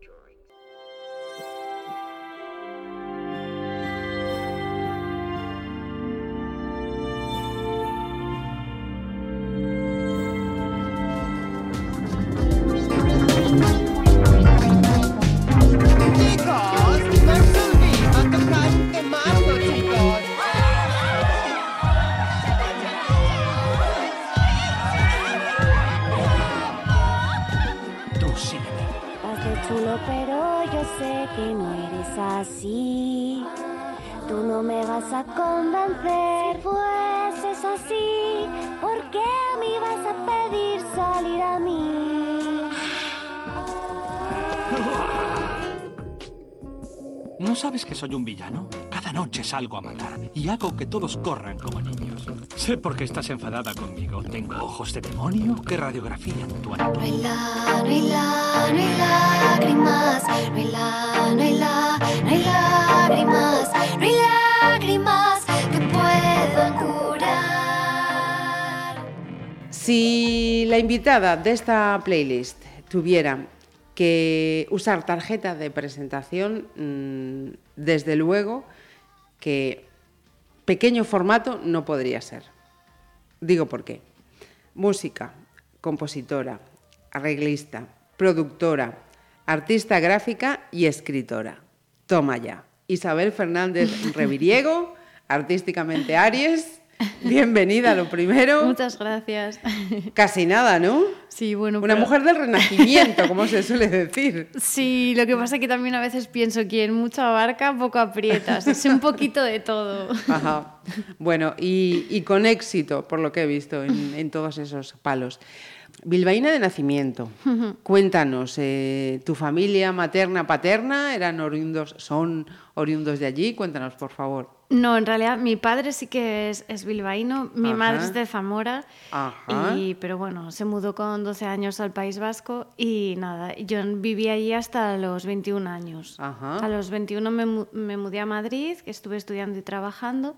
drawing. Salgo a matar y hago que todos corran como niños. Sé por qué estás enfadada conmigo. Tengo ojos de demonio que radiografían tu alma. No hay la, no hay la, no hay lágrimas. No hay la, no hay la, no hay lágrimas. No hay lágrimas que puedan curar. Si la invitada de esta playlist tuviera que usar tarjeta de presentación, mm, desde luego que pequeño formato no podría ser. Digo por qué. Música, compositora, arreglista, productora, artista gráfica y escritora. Toma ya. Isabel Fernández Reviriego, artísticamente Aries. Bienvenida, lo primero. Muchas gracias. Casi nada, ¿no? Sí, bueno, Una pero- mujer del renacimiento, como se suele decir. Sí, lo que pasa es que también a veces pienso quien mucho abarca, poco aprieta. Es un poquito de todo. Ajá. Bueno, y, y con éxito, por lo que he visto en, en todos esos palos. Bilbaína de nacimiento. Cuéntanos, eh, ¿tu familia materna, paterna eran oriundos, son oriundos de allí? Cuéntanos, por favor. No, en realidad mi padre sí que es, es bilbaíno, mi Ajá. madre es de Zamora, Ajá. y, pero bueno, se mudó con 12 años al País Vasco y nada, yo viví allí hasta los 21 años. Ajá. A los 21 me, mu- me mudé a Madrid, que estuve estudiando y trabajando,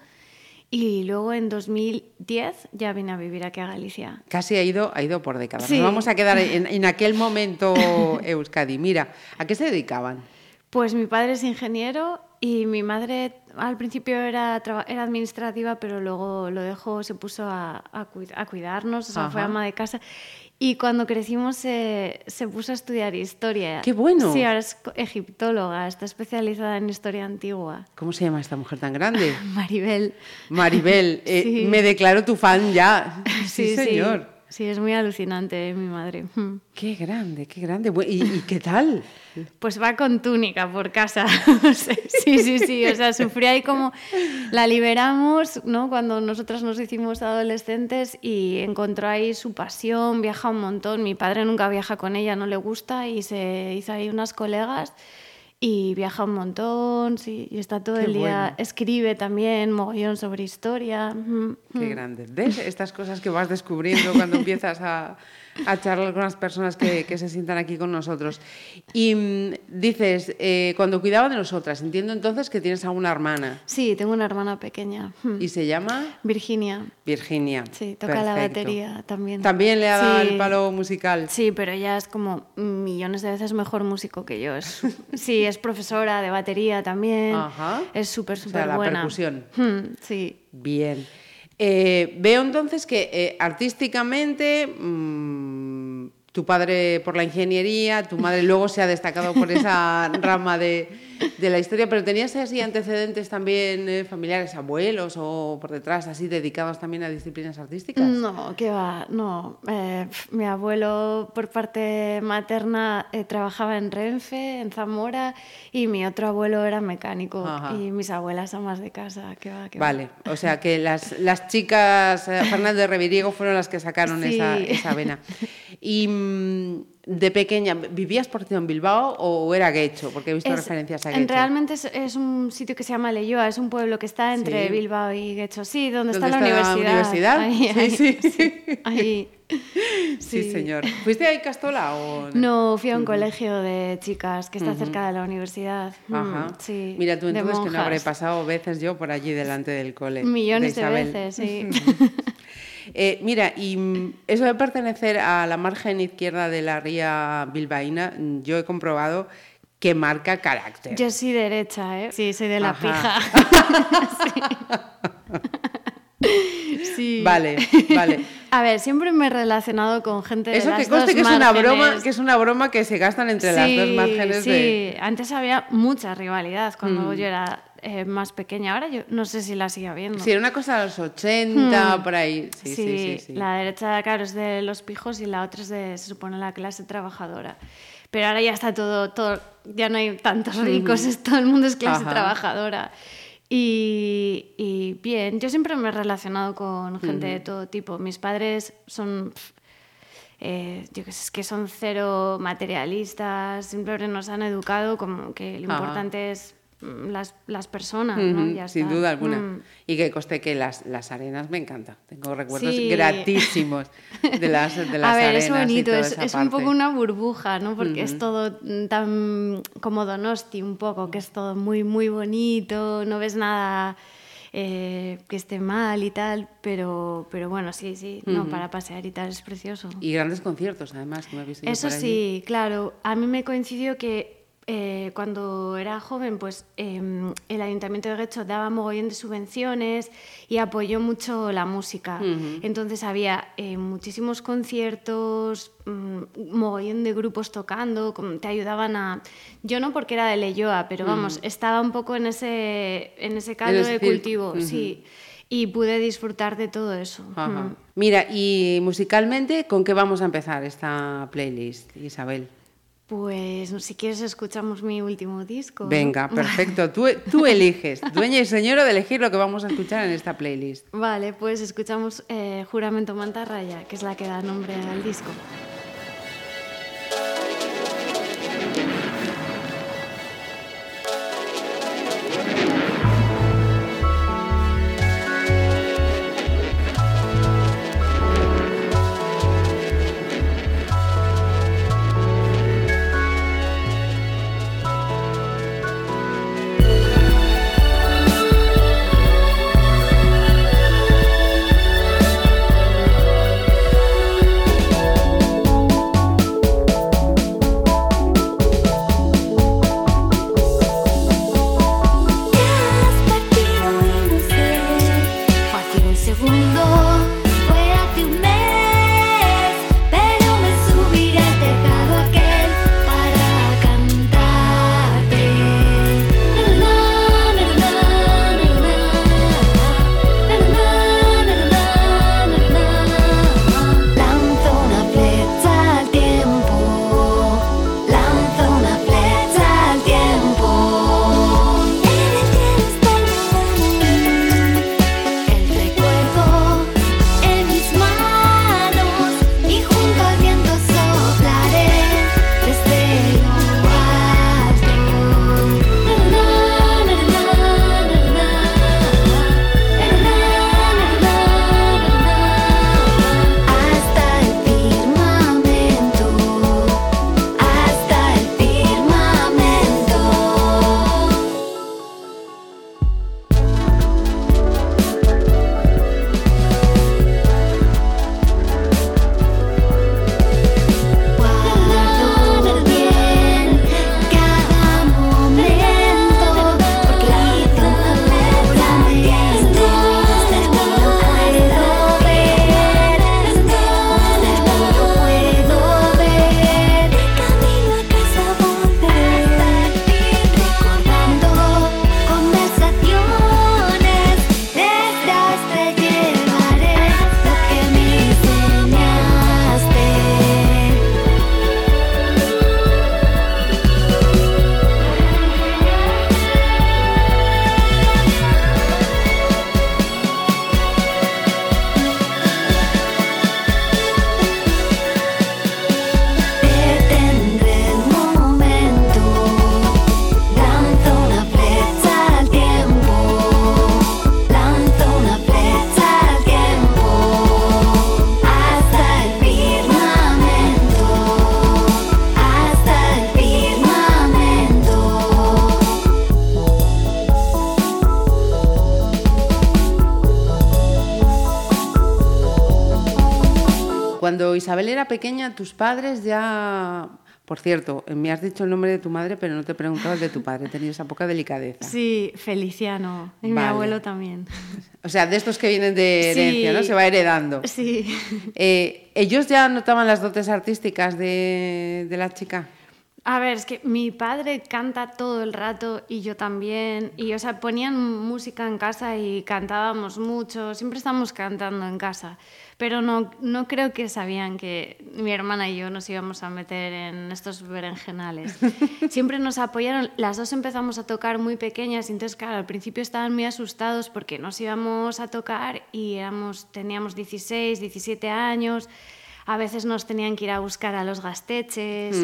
y luego en 2010 ya vine a vivir aquí a Galicia. Casi ha ido, ha ido por décadas. Sí. Nos vamos a quedar en, en aquel momento, Euskadi. Mira, ¿a qué se dedicaban? Pues mi padre es ingeniero y mi madre al principio era, era administrativa, pero luego lo dejó, se puso a, a cuid- a cuidarnos, o sea, fue ama de casa. Y cuando crecimos se, se puso a estudiar historia. ¡Qué bueno! Sí, ahora es egiptóloga, está especializada en historia antigua. ¿Cómo se llama esta mujer tan grande? Maribel. Maribel, eh, Sí. me declaro tu fan ya. Sí, señor. Sí, es muy alucinante eh, mi madre. Mm. Qué grande, qué grande. Bu- ¿Y, y qué tal? Pues va con túnica por casa. sí, sí, sí. O sea, sufría ahí como la liberamos, ¿no? Cuando nosotras nos hicimos adolescentes y encontró ahí su pasión, viaja un montón. Mi padre nunca viaja con ella, no le gusta y se hizo ahí unas colegas y viaja un montón, sí, y está todo Qué el día, bueno. escribe también mogollón sobre historia. Qué grande. ¿Ves estas cosas que vas descubriendo cuando empiezas a, a charlar con las personas que, que se sientan aquí con nosotros? Y mm, dices, eh, cuando cuidaba de nosotras, entiendo entonces que tienes a una hermana Sí, tengo una hermana pequeña, y se llama Virginia. Virginia. Sí, toca la Perfecto. batería también. También le ha dado Sí. el palo musical. Sí, pero ella es como millones de veces mejor músico que yo. Sí, es profesora de batería también. Ajá. Es súper, sea, súper la buena. percusión. Hmm, sí. Bien. Eh, veo entonces que eh, artísticamente mm, tu padre por la ingeniería, tu madre luego se ha destacado por esa rama de, de la historia, pero ¿tenías así antecedentes también eh, familiares, abuelos o por detrás, así dedicados también a disciplinas artísticas? No, qué va, no. Eh, mi abuelo por parte materna eh, trabajaba en Renfe, en Zamora, y mi otro abuelo era mecánico Ajá. y mis abuelas amas de casa, qué va, va. Vale, o sea que las, las chicas Fernández Reviriego fueron las que sacaron Sí. esa, esa vena. Y mm, de pequeña, ¿vivías por en Bilbao o era Guecho? Porque he visto Es- referencias a en Guecho. realmente es, es un sitio que se llama Leyoa, es un pueblo que está entre Sí. Bilbao y Guecho. Sí, donde, ¿Dónde está, la está la universidad. universidad? Ahí, Sí, ahí, sí. sí, ahí. Sí, Sí. señor. ¿Fuiste ahí Castola o No, fui a un colegio de chicas que está cerca de la universidad. Mm, Ajá. sí, Mira tú entonces que no habré pasado veces yo por allí delante del cole. Millones de, veces, sí. Eh, mira, y mm, eso de pertenecer a la margen izquierda de la ría bilbaína, mm, yo he comprobado que marca carácter. Yo soy derecha, ¿eh? Sí, soy de la Ajá. pija. sí. Vale, vale. A ver, siempre me he relacionado con gente de Eso las que conste dos que es una broma, que es una broma que se gastan entre las dos márgenes sí. de. antes había mucha rivalidad cuando Mm. yo era eh, más pequeña. Ahora yo no sé si la sigue habiendo. Sí, era una cosa de los 80, Hmm. por ahí. Sí, sí, sí. sí. la derecha, claro, es de los pijos y la otra es de, se supone, la clase trabajadora. Pero ahora ya está todo, todo ya no hay tantos ricos, es, todo el mundo es clase Ajá. trabajadora. Y, y bien, yo siempre me he relacionado con gente de todo tipo. Mis padres son, eh, yo qué sé, es que son cero materialistas, siempre nos han educado como que lo Ajá. importante es las, las personas, ¿no? Ya sin está. duda alguna. Mm. Y que coste que las, las arenas me encantan. Tengo recuerdos Sí. gratísimos de las, de las A ver, arenas. es y bonito, toda es, esa es un poco una burbuja, ¿no? Porque es todo mm, tan como Donosti un poco, que es todo muy, muy bonito, no ves nada eh, que esté mal y tal, pero, pero bueno, sí, sí, no, para pasear y tal es precioso. Y grandes conciertos, además, que me yo Eso por allí. sí, claro. A mí me coincidió que eh, cuando era joven, pues em, el Ayuntamiento de Guecho daba mogollón de subvenciones y apoyó mucho la música. Entonces había eh, muchísimos conciertos, mm, mogollón de grupos tocando, como te ayudaban a... Yo no porque era de Leyoa, pero vamos, estaba un poco en ese, en ese caldo de cultivo, sí. Y pude disfrutar de todo eso. Mm. Mira, y musicalmente, ¿con qué vamos a empezar esta playlist, Isabel? Pues si quieres escuchamos mi último disco. Venga, perfecto. Tú, tú eliges, dueña y señora de elegir lo que vamos a escuchar en esta playlist. Vale, pues escuchamos eh, Juramento Mantarraya, que es la que da nombre al disco. Isabel era pequeña, tus padres ya... Por cierto, me has dicho el nombre de tu madre, pero no te he preguntado el de tu padre. Tenías esa poca delicadeza. Sí, Feliciano. Y mi abuelo también. O sea, de estos que vienen de herencia, Sí. ¿no? Se va heredando. Sí. Eh, ¿Ellos ya notaban las dotes artísticas de, de la chica? A ver, es que mi padre canta todo el rato y yo también. Y, o sea, ponían música en casa y cantábamos mucho. Siempre estamos cantando en casa. Pero no, no creo que sabían que mi hermana y yo nos íbamos a meter en estos berenjenales. Siempre nos apoyaron. Las dos empezamos a tocar muy pequeñas entonces, claro, al principio estaban muy asustados porque nos íbamos a tocar y éramos, teníamos 16, 17 años. A veces nos tenían que ir a buscar a los gasteches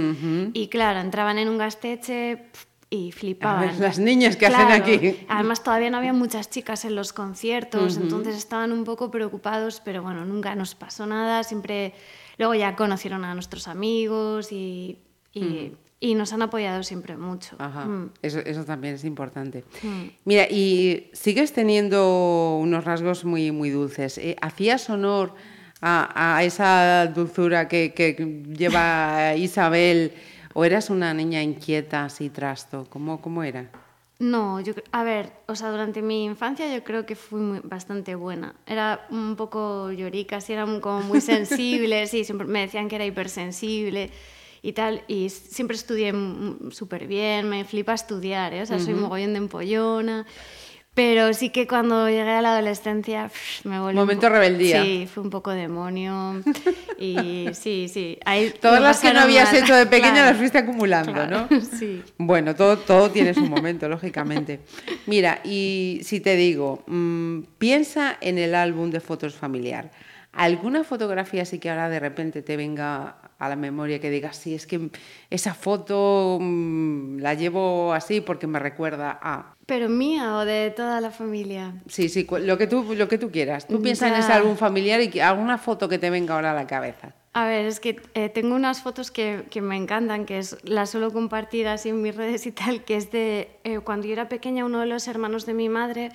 y claro, entraban en un gasteche y flipaban. A ver, las niñas que hacen aquí. Además todavía no había muchas chicas en los conciertos, entonces estaban un poco preocupados, pero bueno, nunca nos pasó nada, siempre luego ya conocieron a nuestros amigos y, y, y nos han apoyado siempre mucho. Ajá, Mm. eso, eso también es importante. Mm. Mira, y sigues teniendo unos rasgos muy, muy dulces. Eh, ¿Hacías honor a, a esa dulzura que, que lleva Isabel o eras una niña inquieta, así trasto? ¿Cómo, cómo era? No, yo, a ver, o sea, durante mi infancia yo creo que fui muy- bastante buena. Era un poco llorica, sí, era como muy sensible, sí, siempre me decían que era hipersensible y tal, y siempre estudié súper bien, me flipa estudiar, ¿eh? o sea, soy mogollón de empollona. Pero sí que cuando llegué a la adolescencia pff, me volví... un Momento rebeldía. Sí, fue un poco demonio. Y sí, sí. ahí Todas las que no habías mal. hecho de pequeña Claro, las fuiste acumulando, claro, ¿no? Sí. Bueno, todo, todo tiene su momento, lógicamente. Mira, y si te digo, mm, piensa en el álbum de fotos familiar. ¿Alguna fotografía así que ahora de repente te venga a la memoria que digas, sí, es que esa foto mm, la llevo así porque me recuerda a... ¿Pero mía o de toda la familia? Sí, sí, lo que tú, lo que tú quieras. Tú piensa en ese álbum familiar y alguna foto que te venga ahora a la cabeza. A ver, es que eh, tengo unas fotos que, que me encantan, que es, las suelo compartir así en mis redes y tal, que es de eh, cuando yo era pequeña, uno de los hermanos de mi madre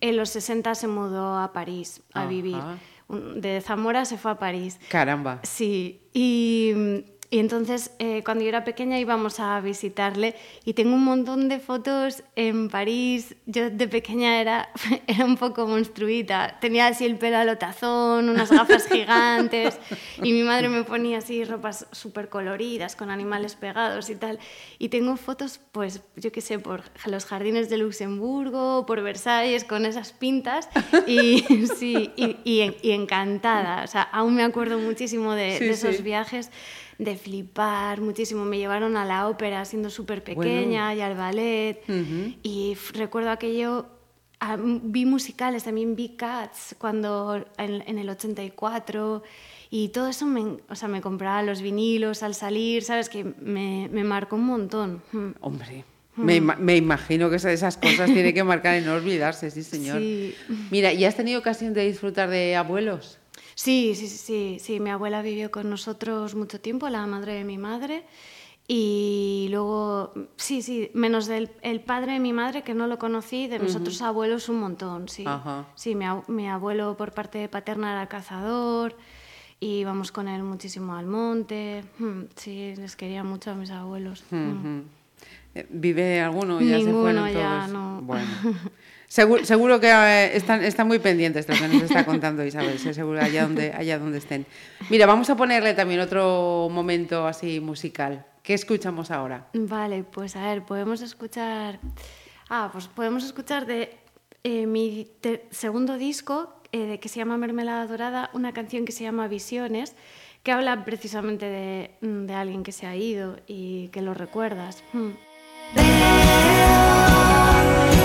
en los 60 se mudó a París a Ajá. vivir. De Zamora se fue a París. Caramba. Sí, y, y entonces eh, cuando yo era pequeña íbamos a visitarle y tengo un montón de fotos en París. Yo de pequeña era, era un poco monstruita, tenía así el pelo a lo tazón, unas gafas gigantes y mi madre me ponía así ropas súper coloridas con animales pegados y tal. Y tengo fotos, pues yo qué sé, por los jardines de Luxemburgo, por Versalles, con esas pintas y sí, y, y y encantada. O sea, aún me acuerdo muchísimo de, Sí, de esos sí. viajes, de flipar muchísimo. Me llevaron a la ópera siendo súper pequeña y al ballet. Y recuerdo aquello. vi musicales, también vi Cats cuando en, en el 84 y todo eso me, o sea, me compraba los vinilos al salir, sabes que me, me marcó un montón. Mm. Hombre, me, ima- me imagino que esa- esas cosas tiene que marcar en no olvidarse, sí, señor. Sí. Mira, ¿y has tenido ocasión de disfrutar de abuelos? Sí, sí, sí, sí. Mi abuela vivió con nosotros mucho tiempo, la madre de mi madre. Y luego, sí, sí, menos del el padre de mi madre, que no lo conocí, de mis otros abuelos un montón, sí. Ajá. Sí, mi, ab- mi abuelo por parte paterna era cazador y íbamos con él muchísimo al monte. Mm, Sí, les quería mucho a mis abuelos. Mm. Ujú. Eh, ¿Vive alguno? ¿Ya se Ninguno, fueron ya, todos? no. Bueno. Seguro, seguro que eh, están, están muy pendientes de lo que nos está contando Isabel, sí, seguro allá donde, allá donde estén. Mira, vamos a ponerle también otro momento así musical. ¿Qué escuchamos ahora? Vale, pues a ver, podemos escuchar. Ah, pues podemos escuchar de eh, mi te- segundo disco, eh, de- que se llama Mermelada Dorada, una canción que se llama Visiones, que habla precisamente de, mm, de alguien que se ha ido y que lo recuerdas. Mm.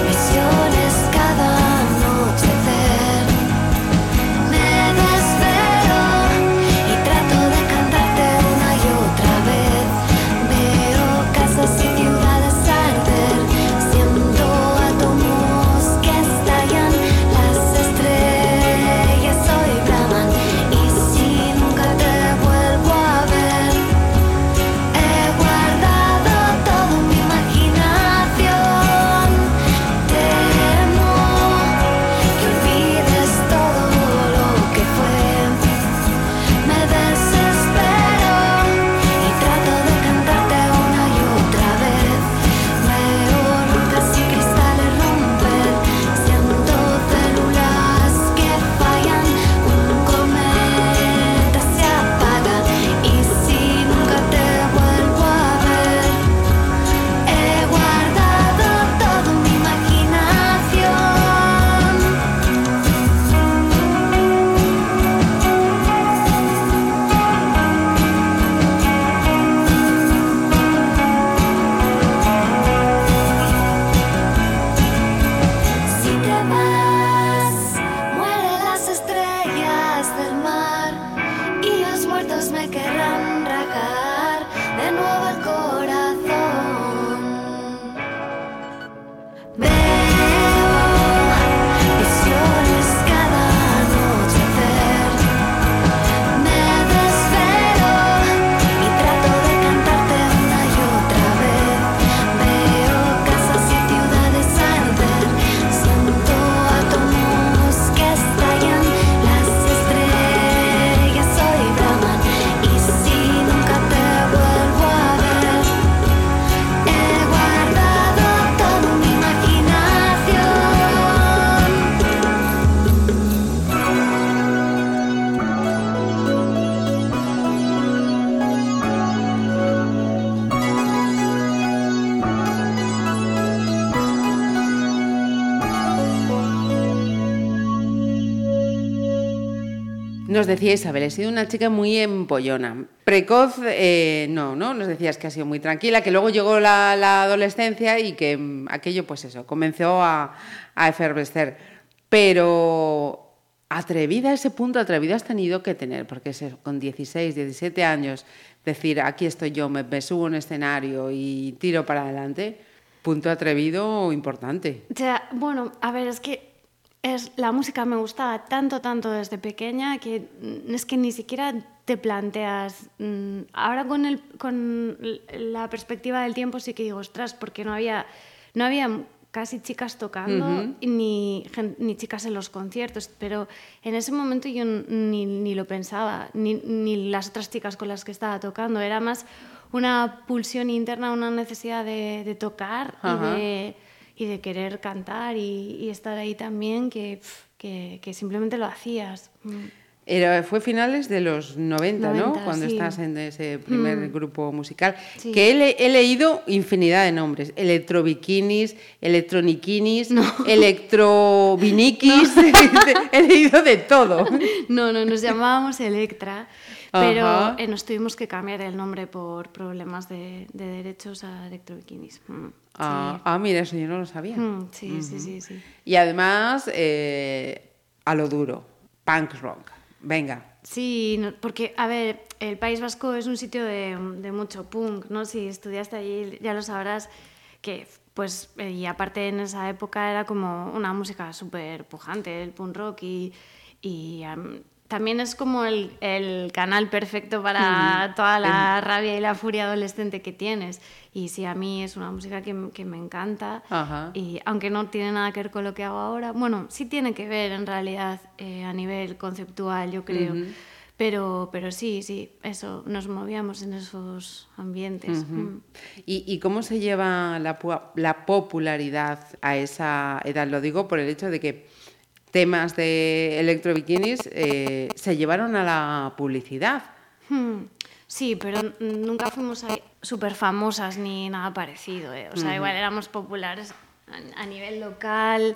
Visiones cada anochecer. you Nos decía Isabel, he sido una chica muy empollona. Precoz, eh, no, ¿no? Nos decías que ha sido muy tranquila, que luego llegó la, la adolescencia y que mm, aquello, pues eso, comenzó a, a efervescer. Pero atrevida, ese punto atrevido has tenido que tener, porque con 16, 17 años, decir, aquí estoy yo, me, me subo a un escenario y tiro para adelante, punto atrevido importante. O sea, bueno, a ver, es que es, la música me gustaba tanto, tanto desde pequeña que es que ni siquiera te planteas. mm, Ahora con, el, con la perspectiva del tiempo sí que digo, ostras, porque no había, no había casi chicas tocando ni, ni chicas en los conciertos, pero en ese momento yo ni, ni lo pensaba, ni, ni las otras chicas con las que estaba tocando, era más una pulsión interna, una necesidad de, de tocar y de, y de querer cantar y, estar ahí también que, que, que simplemente lo hacías. Era, fue finales de los 90, ¿no? 90, Cuando sí. estás en ese primer Mm. grupo musical. Sí. Que he, le- he leído infinidad de nombres. Electrobikinis, electroniquinis, electrovinikis. he leído de todo. No, no, nos llamábamos Electra, pero Ajá. eh, nos tuvimos que cambiar el nombre por problemas de, de derechos a electrobikinis. Mm, Ah, sí. ah, mira, eso yo no lo sabía. Mm, sí, sí, sí, sí. Y además, eh, a lo duro, punk rock. Venga. Sí, porque, a ver, el País Vasco es un sitio de, mucho punk, ¿no? Si estudiaste allí ya lo sabrás que, pues, y aparte en esa época era como una música súper pujante, el punk rock, y, y también es como el, el canal perfecto para toda la rabia y la furia adolescente que tienes. Y sí, a mí es una música que, me encanta. Ajá. Y aunque no tiene nada que ver con lo que hago ahora, bueno, sí tiene que ver en realidad eh, a nivel conceptual, yo creo. Pero, pero sí, sí, eso, nos movíamos en esos ambientes. Mm. ¿Y, y cómo se lleva la popularidad a esa edad? Lo digo por el hecho de que temas de electrobikinis eh, se llevaron a la publicidad. Hmm, Sí, pero nunca fuimos súper famosas ni nada parecido. ¿eh? O sea, igual éramos populares a, a nivel local,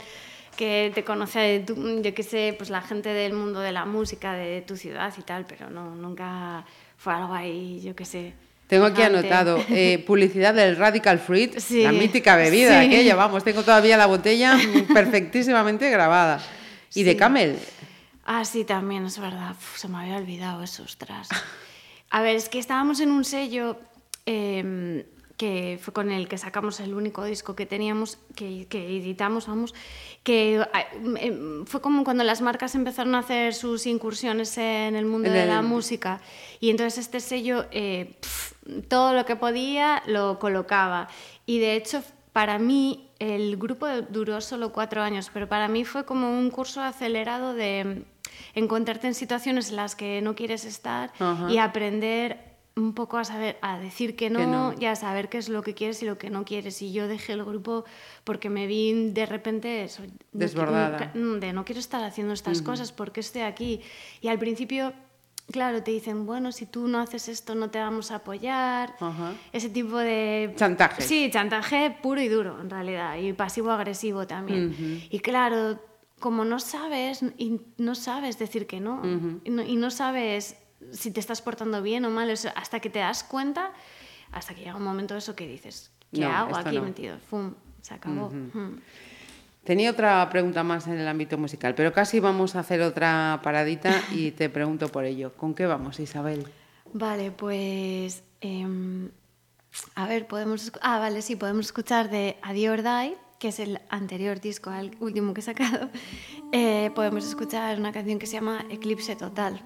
que te conoce, yo qué sé, pues la gente del mundo de la música de tu ciudad y tal, pero no, nunca fue algo ahí, yo qué sé. Tengo aquí anotado eh, publicidad del Radical Fruit, Sí, la mítica bebida sí. aquella, vamos, tengo todavía la botella perfectísimamente grabada. Y de. Camel, Ah, sí, también, es verdad. Uf, se me había olvidado eso, ostras. A ver, es que estábamos en un sello eh, que fue con el que sacamos el único disco que teníamos, que, que editamos, vamos, que ah, em, fue como cuando las marcas empezaron a hacer sus incursiones en el mundo En de la música. Y entonces este sello, eh, pf, todo lo que podía lo colocaba. Y de hecho, para mí, el grupo duró solo cuatro años, pero para mí fue como un curso acelerado de encontrarte en situaciones en las que no quieres estar Ajá. y aprender un poco a saber, a decir que no, Que no. y a saber qué es lo que quieres y lo que no quieres. Y yo dejé el grupo porque me vi de repente eso, Desbordada. mm, de no quiero estar haciendo estas cosas, porque estoy aquí? Y al principio, claro, te dicen, bueno, si tú no haces esto no te vamos a apoyar. Ajá. Ese tipo de... Chantaje. Sí, chantaje puro y duro, en realidad, y pasivo-agresivo también. Y claro, como no sabes, y no sabes decir que no, y no, y no sabes si te estás portando bien o mal, hasta que te das cuenta, hasta que llega un momento eso que dices, ¿qué No, hago aquí no. metido? ¡Fum! Se acabó. Tenía otra pregunta más en el ámbito musical, pero casi vamos a hacer otra paradita y te pregunto por ello. ¿Con qué vamos, Isabel? Vale, pues. em, a ver, podemos. Ah, vale, sí, podemos escuchar de A Die or Die, que es el anterior disco al último que he sacado. Eh, podemos escuchar una canción que se llama Eclipse Total.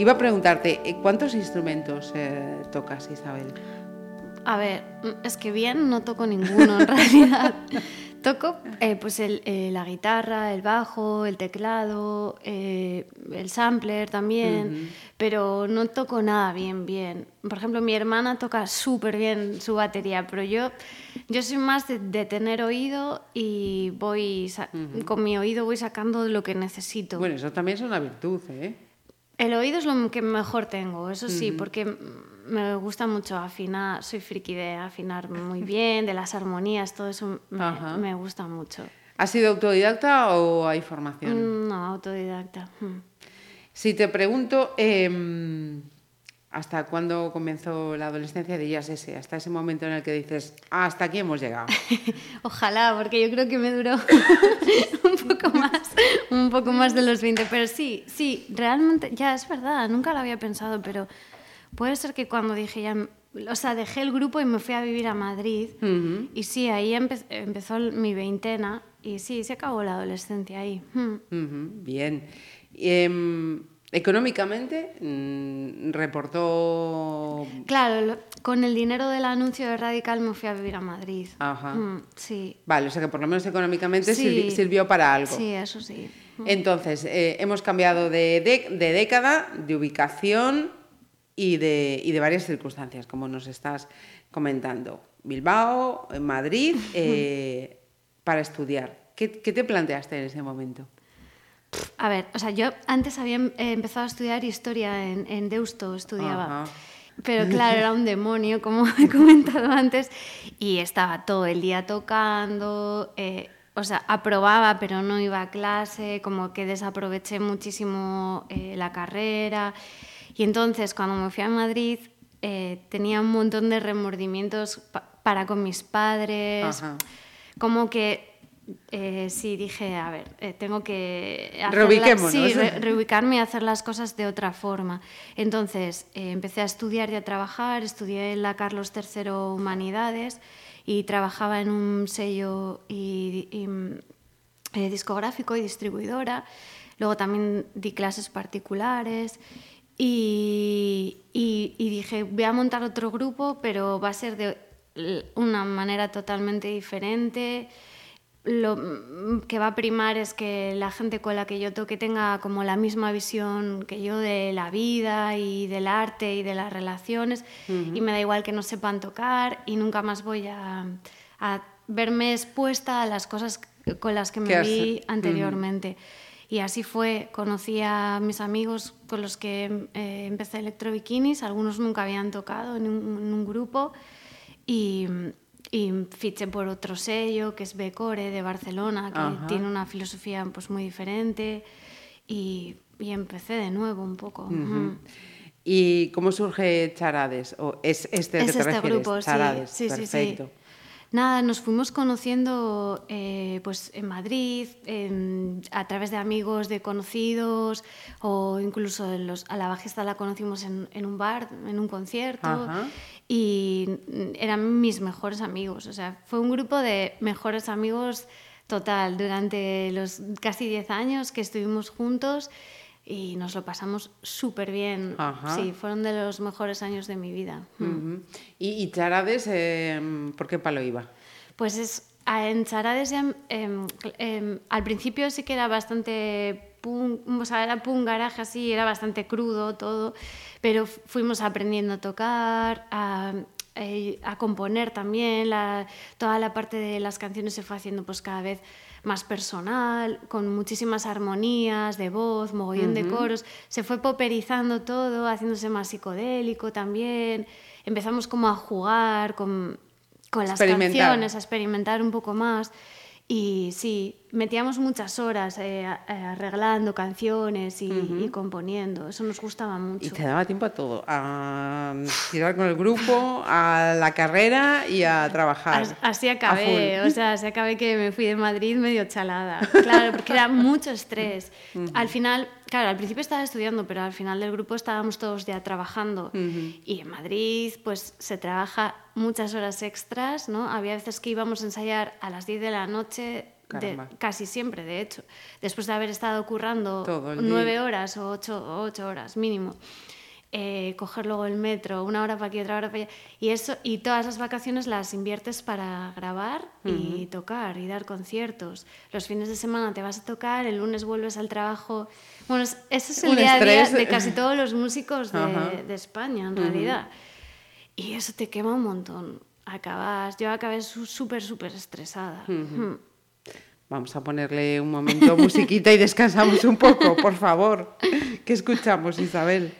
Iba a preguntarte, eh, ¿cuántos instrumentos eh, tocas, Isabel? A ver, mm, es que bien no toco ninguno en realidad. Toco eh, pues el- eh, la guitarra, el bajo, el teclado, eh, el sampler también, pero no toco nada bien, bien. Por ejemplo, mi hermana toca súper bien su batería, pero yo, yo soy más de, de tener oído y voy, con mi oído voy sacando lo que necesito. Bueno, eso también es una virtud, ¿eh? El oído es lo que mejor tengo, eso sí, porque me gusta mucho afinar, soy friki de afinar muy bien, de las armonías, todo eso me gusta mucho. ¿Has sido autodidacta o hay formación? Mm, No, autodidacta. mm. Si te pregunto, em, ¿hasta cuándo comenzó la adolescencia? Dirías ese, hasta ese momento en el que dices, "Ah, hasta aquí hemos llegado. Ojalá, porque yo creo que me duró un poco más, un poco más de los 20, pero sí, sí, realmente, ya es verdad, nunca lo había pensado, pero puede ser que cuando dije ya, o sea, dejé el grupo y me fui a vivir a Madrid, y sí, ahí empe- empezó mi veintena, y sí, se acabó la adolescencia ahí. mm. Ujú, bien. Em, económicamente, mm, reportó... Claro, lo- con el dinero del anuncio de Radical me fui a vivir a Madrid. Ajá. Mm, sí. Vale, o sea que por lo menos económicamente Sí. sirvi- sirvió para algo. Sí, eso sí. Entonces, eh, hemos cambiado de, de- de década, de ubicación y de, y de varias circunstancias, como nos estás comentando. Bilbao, eh, Madrid, eh, para estudiar. ¿Qué, qué te planteaste en ese momento? A ver, o sea, yo antes había eh, empezado a estudiar historia en, en Deusto, estudiaba. Ajá. Pero claro, era un demonio, como he comentado antes, y estaba todo el día tocando, eh, o sea, aprobaba, pero no iba a clase, como que desaproveché muchísimo eh, la carrera. Y entonces, cuando me fui a Madrid, eh, tenía un montón de remordimientos pa- para con mis padres, Ajá. como que eh, sí dije, a ver, eh, tengo que sí, re- reubicarme y hacer las cosas de otra forma. Entonces eh, empecé a estudiar y a trabajar, estudié en la Carlos III Humanidades y trabajaba en un sello y, y, mm, discográfico y distribuidora. Luego también di clases particulares y, y- y dije, voy a montar otro grupo, pero va a ser de una manera totalmente diferente. Lo mm, que va a primar es que la gente con la que yo toque tenga como la misma visión que yo de la vida y del arte y de las relaciones. Y me da igual que no sepan tocar y nunca más voy a, a verme expuesta a las cosas con las que me vi anteriormente. Y así fue, conocí a mis amigos con los que eh, empecé electrobikinis, algunos nunca habían tocado en un, en un grupo. Y, y fiché por otro sello que es Becore de Barcelona, que Ajá. tiene una filosofía pues muy diferente y, y empecé de nuevo un poco. ¿Y cómo surge Charades? ¿O es este Es que te este refieres? grupo, sí, Charades, sí, sí, sí. perfecto. Nada, nos fuimos conociendo eh, pues en Madrid, a través de amigos, de conocidos, o incluso en los- a la bajista la conocimos en, en un bar, en un concierto, Ajá. Y eran mis mejores amigos. O sea, fue un grupo de mejores amigos total durante los casi 10 años que estuvimos juntos y nos lo pasamos súper bien. Ajá. Sí, fueron de los mejores años de mi vida. Mm. Ujú. ¿Y, y Charades, em, por qué palo iba? Pues es, en Charades cl- em, al principio sí que era bastante punk, o sea, era punk garage así, era bastante crudo todo, pero fu- fuimos aprendiendo a tocar, a, eh, a componer también, la- toda la parte de las canciones se fue haciendo pues cada vez más personal, con muchísimas armonías de voz, mogollón de coros, se fue poperizando todo, haciéndose más psicodélico también, empezamos como a jugar con, con las canciones, a experimentar un poco más. Y sí, metíamos muchas horas eh, eh, arreglando canciones y, y componiendo. Eso nos gustaba mucho. Y te daba tiempo a todo, a tirar con el grupo, a la carrera y a trabajar. As- Así acabé, o sea, así acabé que me fui de Madrid medio chalada. Claro, porque era mucho estrés. Al final, claro, al principio estaba estudiando, pero al final del grupo estábamos todos ya trabajando. Y en Madrid, pues se trabaja muchas horas extras, ¿no? Había veces que íbamos a ensayar a las 10 de la noche Casi siempre, de hecho. Después de haber estado currando nueve horas o ocho, o ocho horas mínimo. eh, coger luego el metro, una hora para aquí, otra hora para allá. Y, eso, y todas las vacaciones las inviertes para grabar y tocar y dar conciertos. Los fines de semana te vas a tocar, el lunes vuelves al trabajo. Bueno, es- ese es el Un día a día de casi todos los músicos de, de España, en realidad. Y eso te quema un montón. Acabas, yo acabé súper, súper estresada. Vamos a ponerle un momento musiquita y descansamos un poco, por favor. ¿Qué escuchamos, Isabel?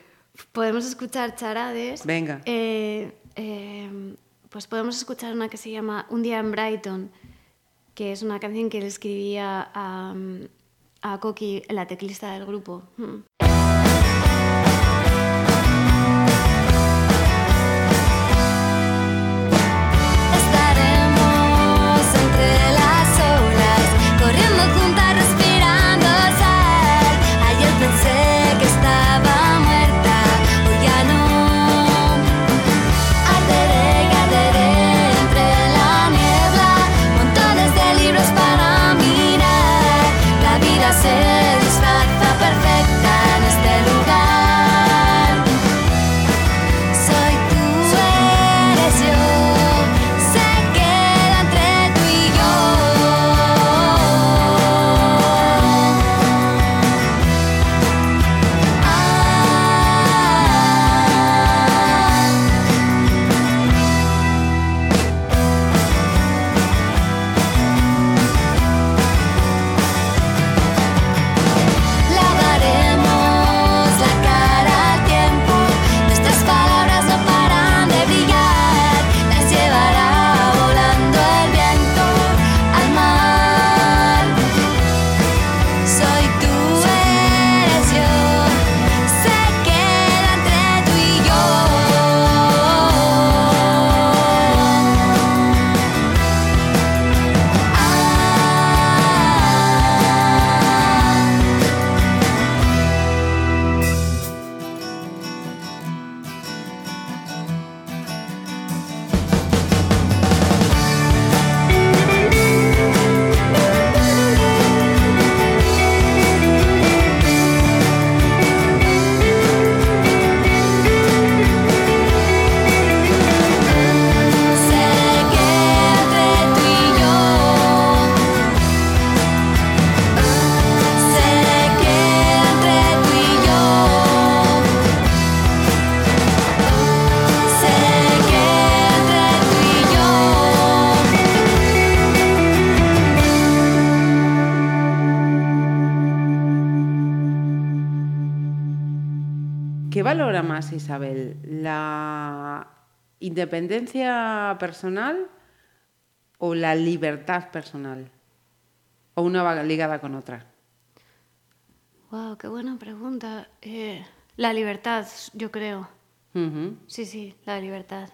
Podemos escuchar charades. Venga. Eh, eh, pues podemos escuchar una que se llama Un día en Brighton, que es una canción que le escribía a, a Coqui, la teclista del grupo. Hmm. Isabel? ¿La independencia personal o la libertad personal? ¿O una va ligada con otra? Wow, qué buena pregunta. Eh, la libertad, yo creo. Sí, sí, la libertad.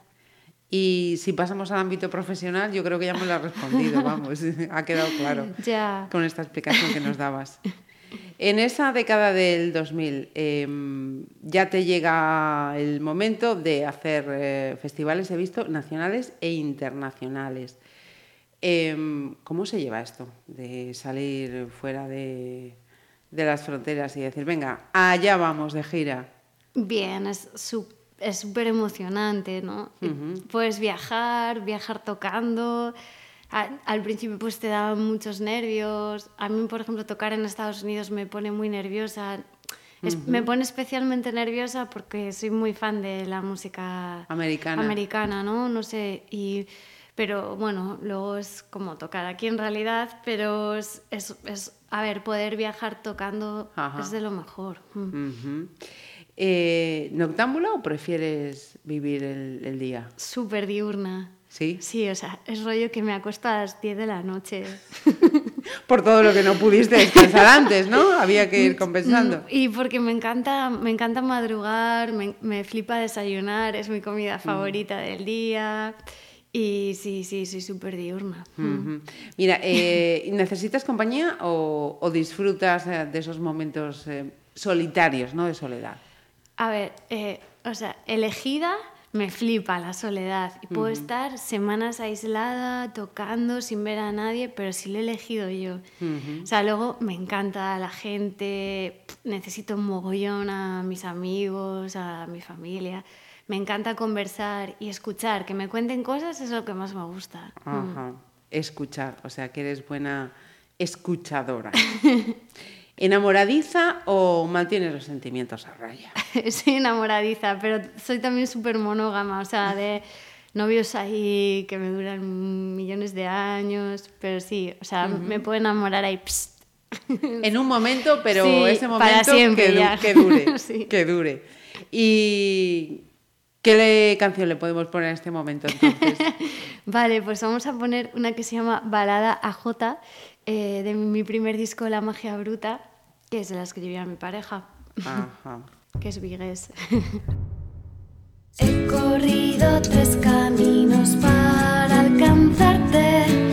Y si pasamos al ámbito profesional, yo creo que ya me lo has respondido, vamos, ha quedado claro Ya. con esta explicación que nos dabas. En esa década del 2000 em, ya te llega el momento de hacer eh, festivales, he visto, nacionales e internacionales. Em, ¿Cómo se lleva esto de salir fuera de, de las fronteras y decir, venga, allá vamos de gira? Bien, es súper emocionante, ¿no? Puedes viajar, viajar tocando. A- al principio pues te daban muchos nervios. A mí, por ejemplo, tocar en Estados Unidos me pone muy nerviosa. Es- Me pone especialmente nerviosa porque soy muy fan de la música Americana. americana, ¿no? No sé, y... Pero bueno, luego es como tocar aquí en realidad, pero es, es, es- a ver, poder viajar tocando Ajá. es de lo mejor. Mm. Eh, ¿Noctámbula o prefieres vivir el, el día? Súper diurna. ¿Sí? Sí, o sea, es rollo que me acuesto a las 10 de la noche. Por todo lo que no pudiste descansar antes, ¿no? Había que ir compensando. Y porque me encanta, me encanta madrugar, me, me flipa desayunar, es mi comida favorita del día. Y sí, sí, soy súper diurna. Ujú. Mira, eh, ¿necesitas compañía o, o disfrutas eh, de esos momentos eh, solitarios, ¿no? De soledad. A ver, eh, o sea, elegida me flipa la soledad. Y puedo estar semanas aislada, tocando, sin ver a nadie, pero sí lo he elegido yo. O sea, luego me encanta la gente, necesito un mogollón a mis amigos, a mi familia. Me encanta conversar y escuchar, que me cuenten cosas es lo que más me gusta. Ajá. Escuchar, o sea que eres buena escuchadora. ¿Enamoradiza o mantienes los sentimientos a raya? soy enamoradiza, pero soy también súper monógama, o sea, de novios ahí que me duran millones de años, pero sí, o sea, me puedo enamorar ahí. psst. En un momento, pero Sí, ese para momento siempre que, du- ya. que dure. Sí. Que dure. ¿Y qué le- canción le podemos poner en este momento entonces? Vale, pues vamos a poner una que se llama Balada AJ, eh, de mi primer disco La Magia Bruta, que se la escribí a mi pareja, Ajá. que es Vigués. He corrido tres caminos para alcanzarte.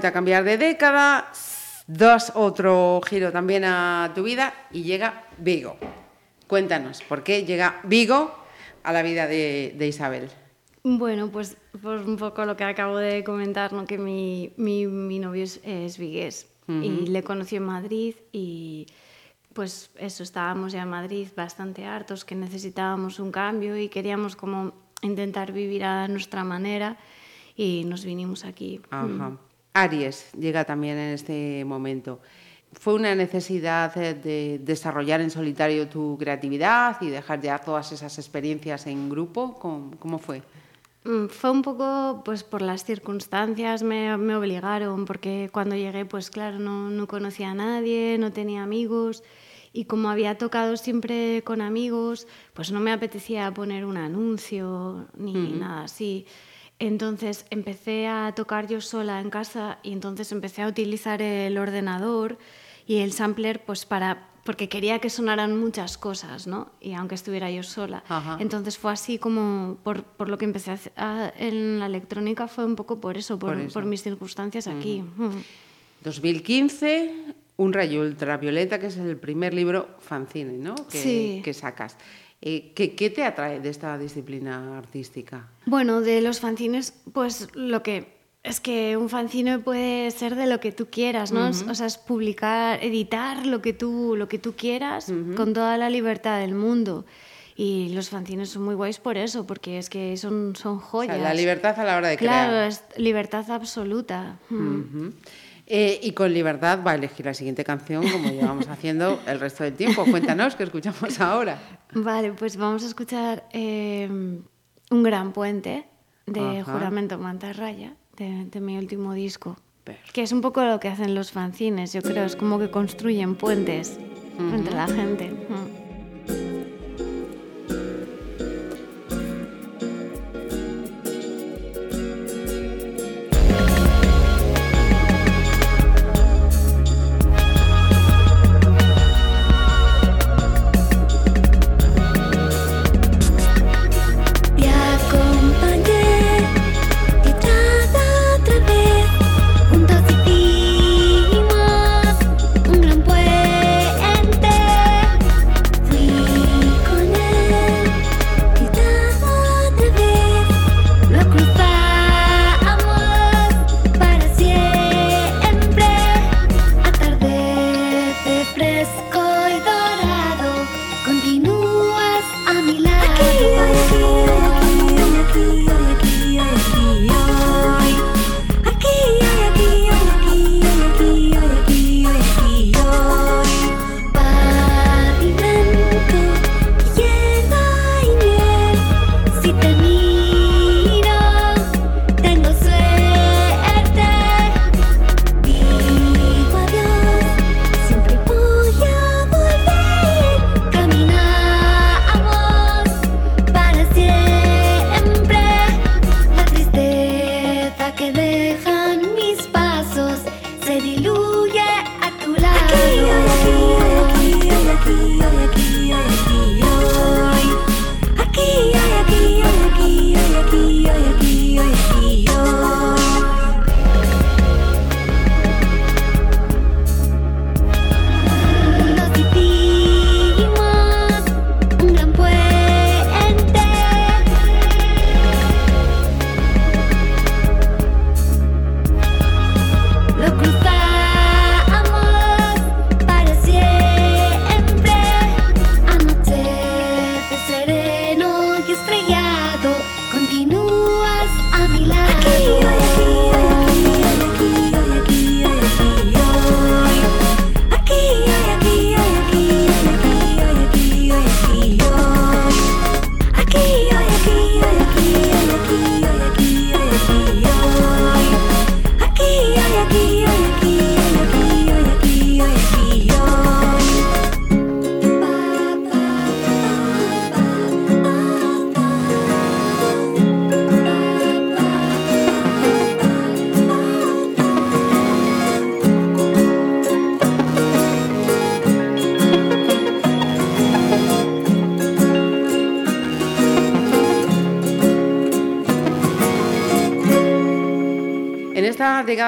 Vuelto a cambiar de década, das otro giro también a tu vida y llega Vigo. Cuéntanos, ¿por qué llega Vigo a la vida de, de Isabel? Bueno, pues por un poco lo que acabo de comentar, ¿no? que mi, mi, mi novio es, es vigués y le conocí en Madrid y pues eso, estábamos ya en Madrid bastante hartos, que necesitábamos un cambio y queríamos como intentar vivir a nuestra manera y nos vinimos aquí. Ajá. Aries llega también en este momento. ¿Fue una necesidad eh, de desarrollar en solitario tu creatividad y dejar ya todas esas experiencias en grupo? ¿Cómo, cómo fue? Mm, Fue un poco pues por las circunstancias, me, me obligaron, porque cuando llegué, pues claro, no, no conocía a nadie, no tenía amigos, y como había tocado siempre con amigos, pues no me apetecía poner un anuncio ni nada así. Entonces empecé a tocar yo sola en casa y entonces empecé a utilizar el ordenador y el sampler pues para porque quería que sonaran muchas cosas, ¿no? Y aunque estuviera yo sola. Ajá. Entonces fue así como por, por lo que empecé a hacer a- en la electrónica fue un poco por eso, por, Por eso. por mis circunstancias aquí. Mm. 2015, Un rayo ultravioleta, que es el primer libro fanzine ¿no? que, Sí. que sacas. Eh, ¿qué, qué te atrae de esta disciplina artística? Bueno, de los fanzines, pues lo que es que un fanzine puede ser de lo que tú quieras, ¿no? O sea, es publicar, editar lo que tú, lo que tú quieras con toda la libertad del mundo. Y los fanzines son muy guays por eso, porque es que son, son O joyas. sea, la libertad a la hora de Claro, crear. es libertad absoluta. Mm. Ujú. Eh, y con libertad va a elegir la siguiente canción, como llevamos haciendo el resto del tiempo. Cuéntanos qué escuchamos ahora. Vale, pues vamos a escuchar eh, Un gran puente de Ajá. Juramento Mantarraya, de, de mi último disco. Perfecto. Que es un poco lo que hacen los fanzines, yo creo, es como que construyen puentes entre la gente. Mm.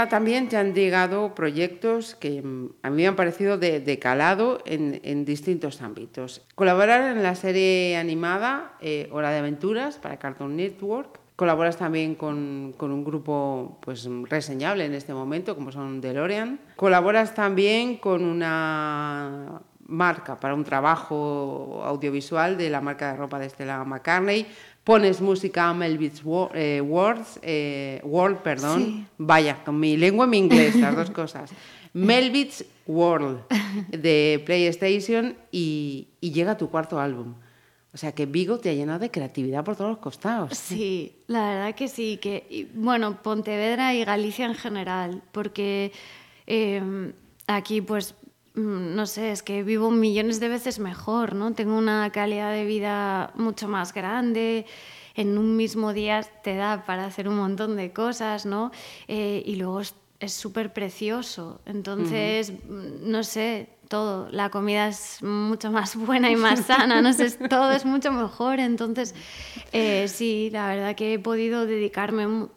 También te han llegado proyectos que mm, a mí me han parecido de, de calado en, en distintos ámbitos. Colaborar en la serie animada eh, Hora de Aventuras para Cartoon Network. Colaboras también con, con un grupo pues, reseñable en este momento, como son DeLorean. Colaboras también con una marca para un trabajo audiovisual de la marca de ropa de Stella McCartney. Pones música a Melvitz Wo- eh, Words, eh, World, perdón. Sí. Vaya, con mi lengua y mi inglés, las dos cosas. Melvitz World de PlayStation y, y llega tu cuarto álbum. O sea que Vigo te ha llenado de creatividad por todos los costados. Sí, la verdad que sí, que y, bueno, Pontevedra y Galicia en general, porque eh, aquí pues no sé, es que vivo millones de veces mejor, ¿no? Tengo una calidad de vida mucho más grande. En un mismo día te da para hacer un montón de cosas, ¿no? Eh, y luego es es súper precioso. Entonces, mm, no sé, todo. La comida es mucho más buena y más sana, no sé, todo es mucho mejor. Entonces, eh, sí, la verdad que he podido dedicarme mm,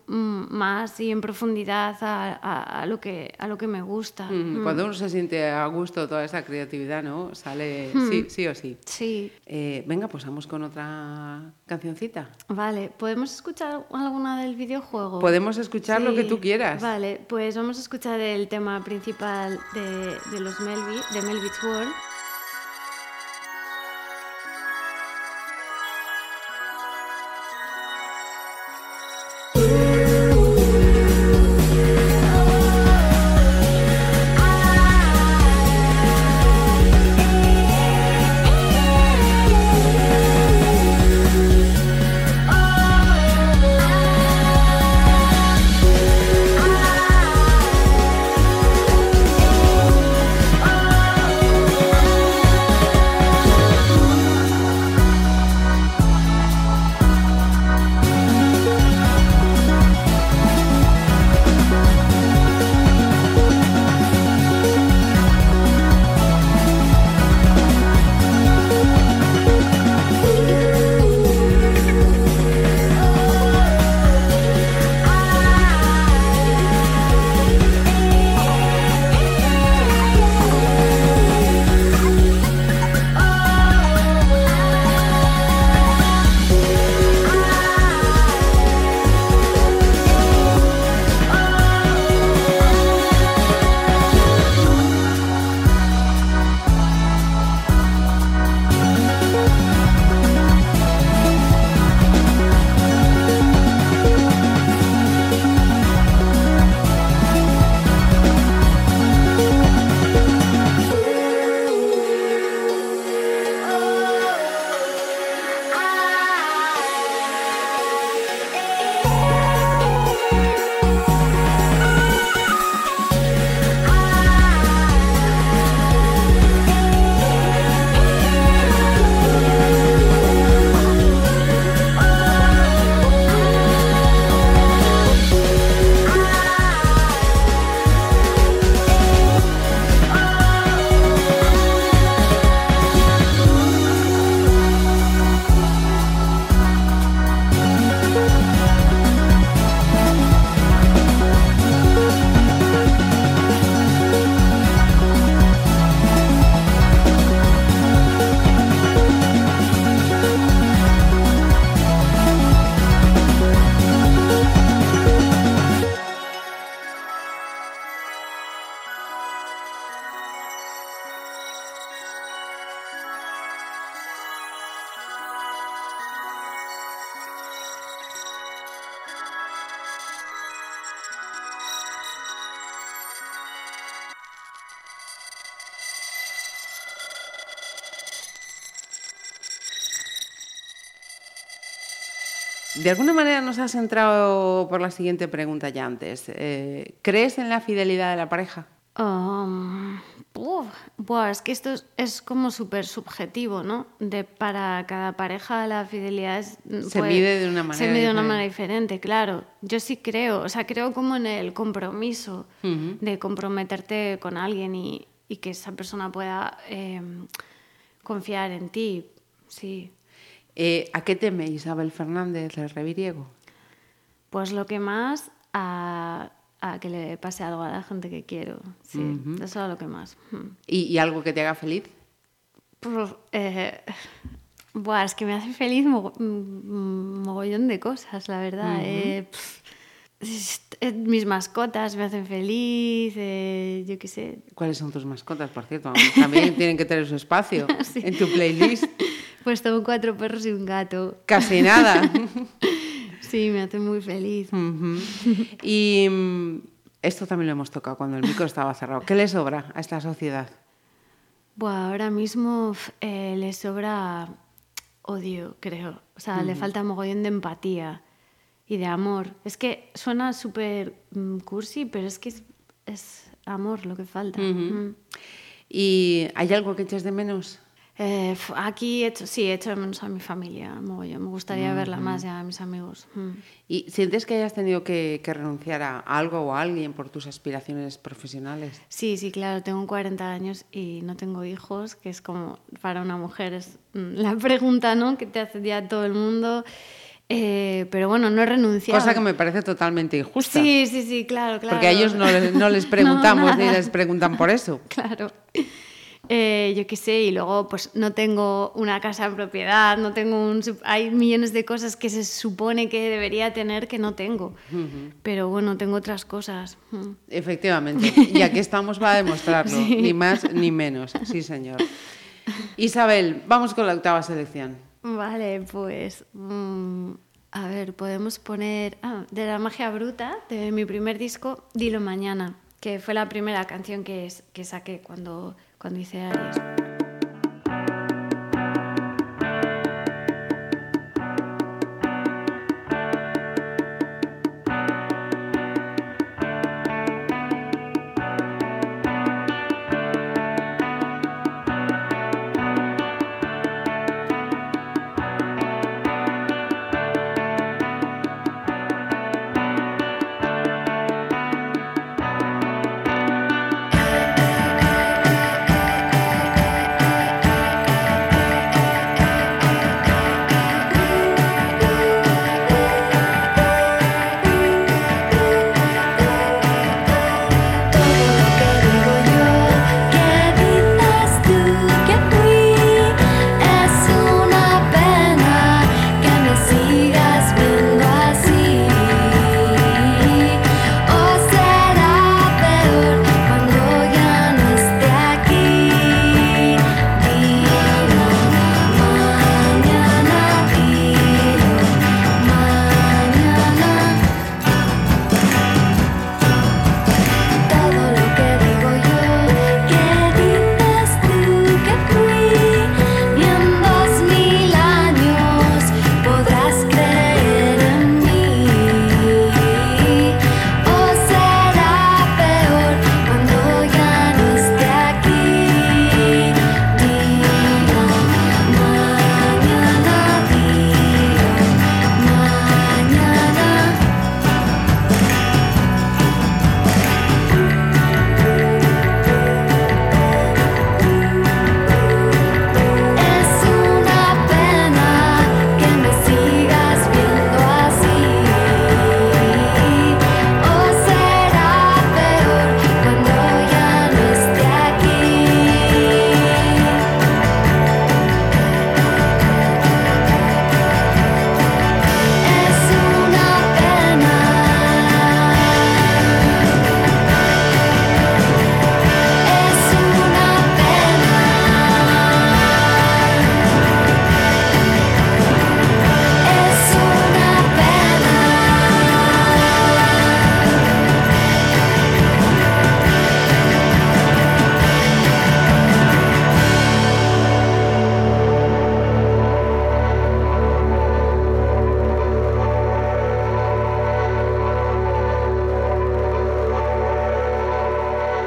más y en profundidad a, a- a lo, que, a lo que me gusta. Mm, Mm. Cuando uno se siente a gusto toda esa creatividad, ¿no? Sale sí, sí o sí. Sí, Eh, venga, pues vamos con otra cancioncita. vale. ¿Podemos escuchar alguna del videojuego? Podemos escuchar lo que Sí, tú quieras. Vale, pues vamos a escuchar el tema principal de, de los Melvi, de Melvich World. De alguna manera nos has entrado por la siguiente pregunta ya antes. Eh, ¿Crees en la fidelidad de la pareja? Um, uf, buah, es que esto es, es como súper subjetivo, ¿no? De, para cada pareja la fidelidad es, Se mide de una Se manera mide de una diferente. manera diferente, claro. Yo sí creo, o sea, creo como en el compromiso de comprometerte con alguien y, y que esa persona pueda eh, confiar en ti, sí. Eh, ¿A qué teme Isabel Fernández del Reviriego? Pues lo que más a, a que le pase algo a la gente que quiero. Sí, eso es lo que más. Mm. ¿Y, y algo que te haga feliz? Pues, eh, buah, es que me hace feliz mogo- mm, mogollón de cosas, la verdad. Pf, es- eh, mis mascotas me hacen feliz, eh, yo qué sé. ¿Cuáles son tus mascotas, por cierto? También tienen que tener su espacio Sí. en tu playlist. Pues tengo cuatro perros y un gato. Casi nada. Sí, me hacen muy feliz. Y mm, esto también lo hemos tocado cuando el micro estaba cerrado. ¿Qué le sobra a esta sociedad? Buah, ahora mismo eh, le sobra odio, creo. O sea, le falta mogollón de empatía y de amor. Es que suena súper mm, cursi, pero es que es, es amor lo que falta. ¿Y hay algo que eches de menos? Eh, aquí he hecho, sí, he hecho de menos a mi familia, mogollón. Me gustaría verla más y a mis amigos. Mm. ¿Y sientes que hayas tenido que, que renunciar a algo o a alguien por tus aspiraciones profesionales? Sí, sí, claro, tengo 40 años y no tengo hijos, que es como para una mujer es mm, la pregunta, ¿no? Que te hace ya todo el mundo. Eh, pero bueno, no he renunciado. Cosa que me parece totalmente injusta. Sí, sí, sí, claro, claro. Porque a ellos no les, no les preguntamos ni nada. les preguntan por eso. Claro. Eh, yo qué sé, y luego pues no tengo una casa en propiedad, no tengo un... Hay millones de cosas que se supone que debería tener que no tengo. Pero bueno, tengo otras cosas. Mm. Efectivamente. Y aquí estamos para demostrarlo. Ni más ni menos. Sí, señor. Isabel, vamos con la octava selección. Vale, pues... mm, a ver, podemos poner... ah, de la magia bruta, de mi primer disco, Dilo Mañana, que fue la primera canción que, es- que saqué cuando, cuando hice Aries.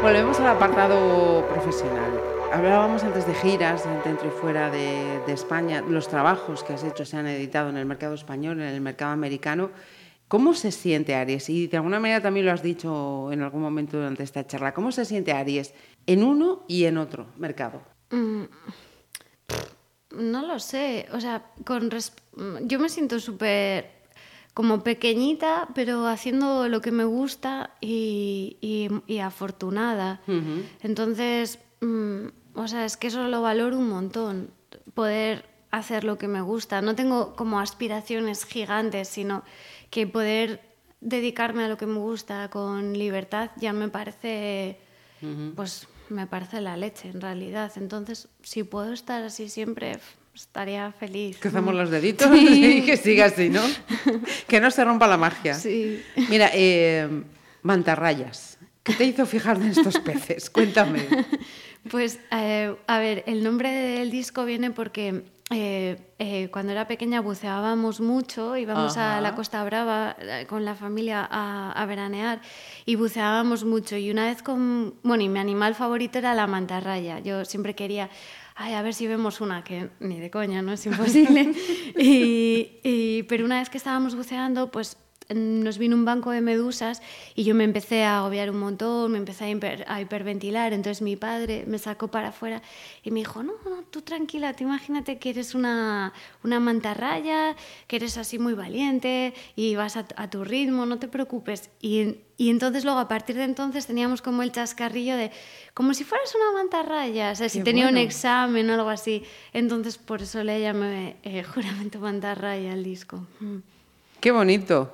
Volvemos al apartado profesional. Hablábamos antes de giras dentro y fuera de, España. Los trabajos que has hecho se han editado en el mercado español, en el mercado americano. ¿Cómo se siente Aries? Y de alguna manera también lo has dicho en algún momento durante esta charla. ¿Cómo se siente Aries en uno y en otro mercado? No lo sé, o sea, con yo me siento súper como pequeñita, pero haciendo lo que me gusta y, y- y afortunada. Entonces, mm, o sea, es que eso lo valoro un montón, poder hacer lo que me gusta. No tengo como aspiraciones gigantes, sino que poder dedicarme a lo que me gusta con libertad ya me parece, pues me parece la leche en realidad. Entonces, si puedo estar así siempre, estaría feliz. Cruzamos los deditos Sí. y que siga así, ¿no? que no se rompa la magia. Sí. Mira, eh, mantarrayas. ¿Qué te hizo fijar en estos peces? Cuéntame. Pues, eh, a ver, el nombre del disco viene porque eh, eh, cuando era pequeña buceábamos mucho, íbamos Ajá. a la Costa Brava eh, con la familia a, a veranear y buceábamos mucho. Y una vez con, bueno, y mi animal favorito era la mantarraya. Yo siempre quería, ay, a ver si vemos una, que ni de coña, ¿no? Es imposible. y, y- pero una vez que estábamos buceando, pues nos vino un banco de medusas y yo me empecé a agobiar un montón, me empecé a, hiper- a hiperventilar. Entonces mi padre me sacó para afuera y me dijo, no, no, tú tranquila, tú imagínate que eres una, una mantarraya, que eres así muy valiente y vas a, a tu ritmo, no te preocupes. Y, y entonces luego a partir de entonces teníamos como el chascarrillo de, como si fueras una mantarraya, o sea, si tenía un examen o algo así. Entonces por eso le llamé eh, Juramento Mantarraya al disco. Mm. Qué bonito.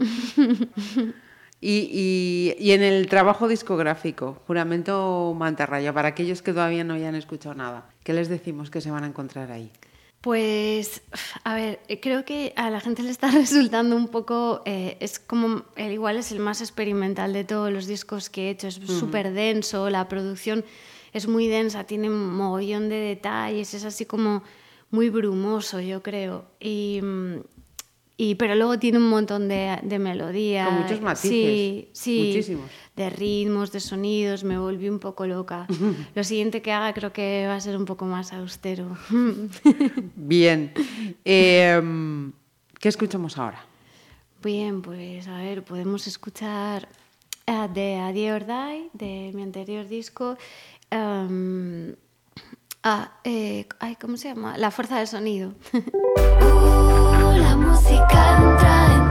Y, y- y en el trabajo discográfico, Juramento Mantarraya, para aquellos que todavía no hayan escuchado nada, ¿qué les decimos que se van a encontrar ahí? Pues, a ver, creo que a la gente le está resultando un poco, eh, es como, el igual es el más experimental de todos los discos que he hecho, es súper denso, la producción es muy densa, tiene un mogollón de detalles, es así como muy brumoso, yo creo. Y, mm, y, pero luego tiene un montón de, de melodía. Con muchos matices, Sí, sí. muchísimos. De ritmos, de sonidos, me volví un poco loca. Lo siguiente que haga creo que va a ser un poco más austero. Bien. Em, ¿Qué escuchamos ahora? Bien, pues a ver, podemos escuchar eh, de A Die or Die, de mi anterior disco. em, ah, eh, ay, ¿cómo se llama? La fuerza del sonido. Música entra en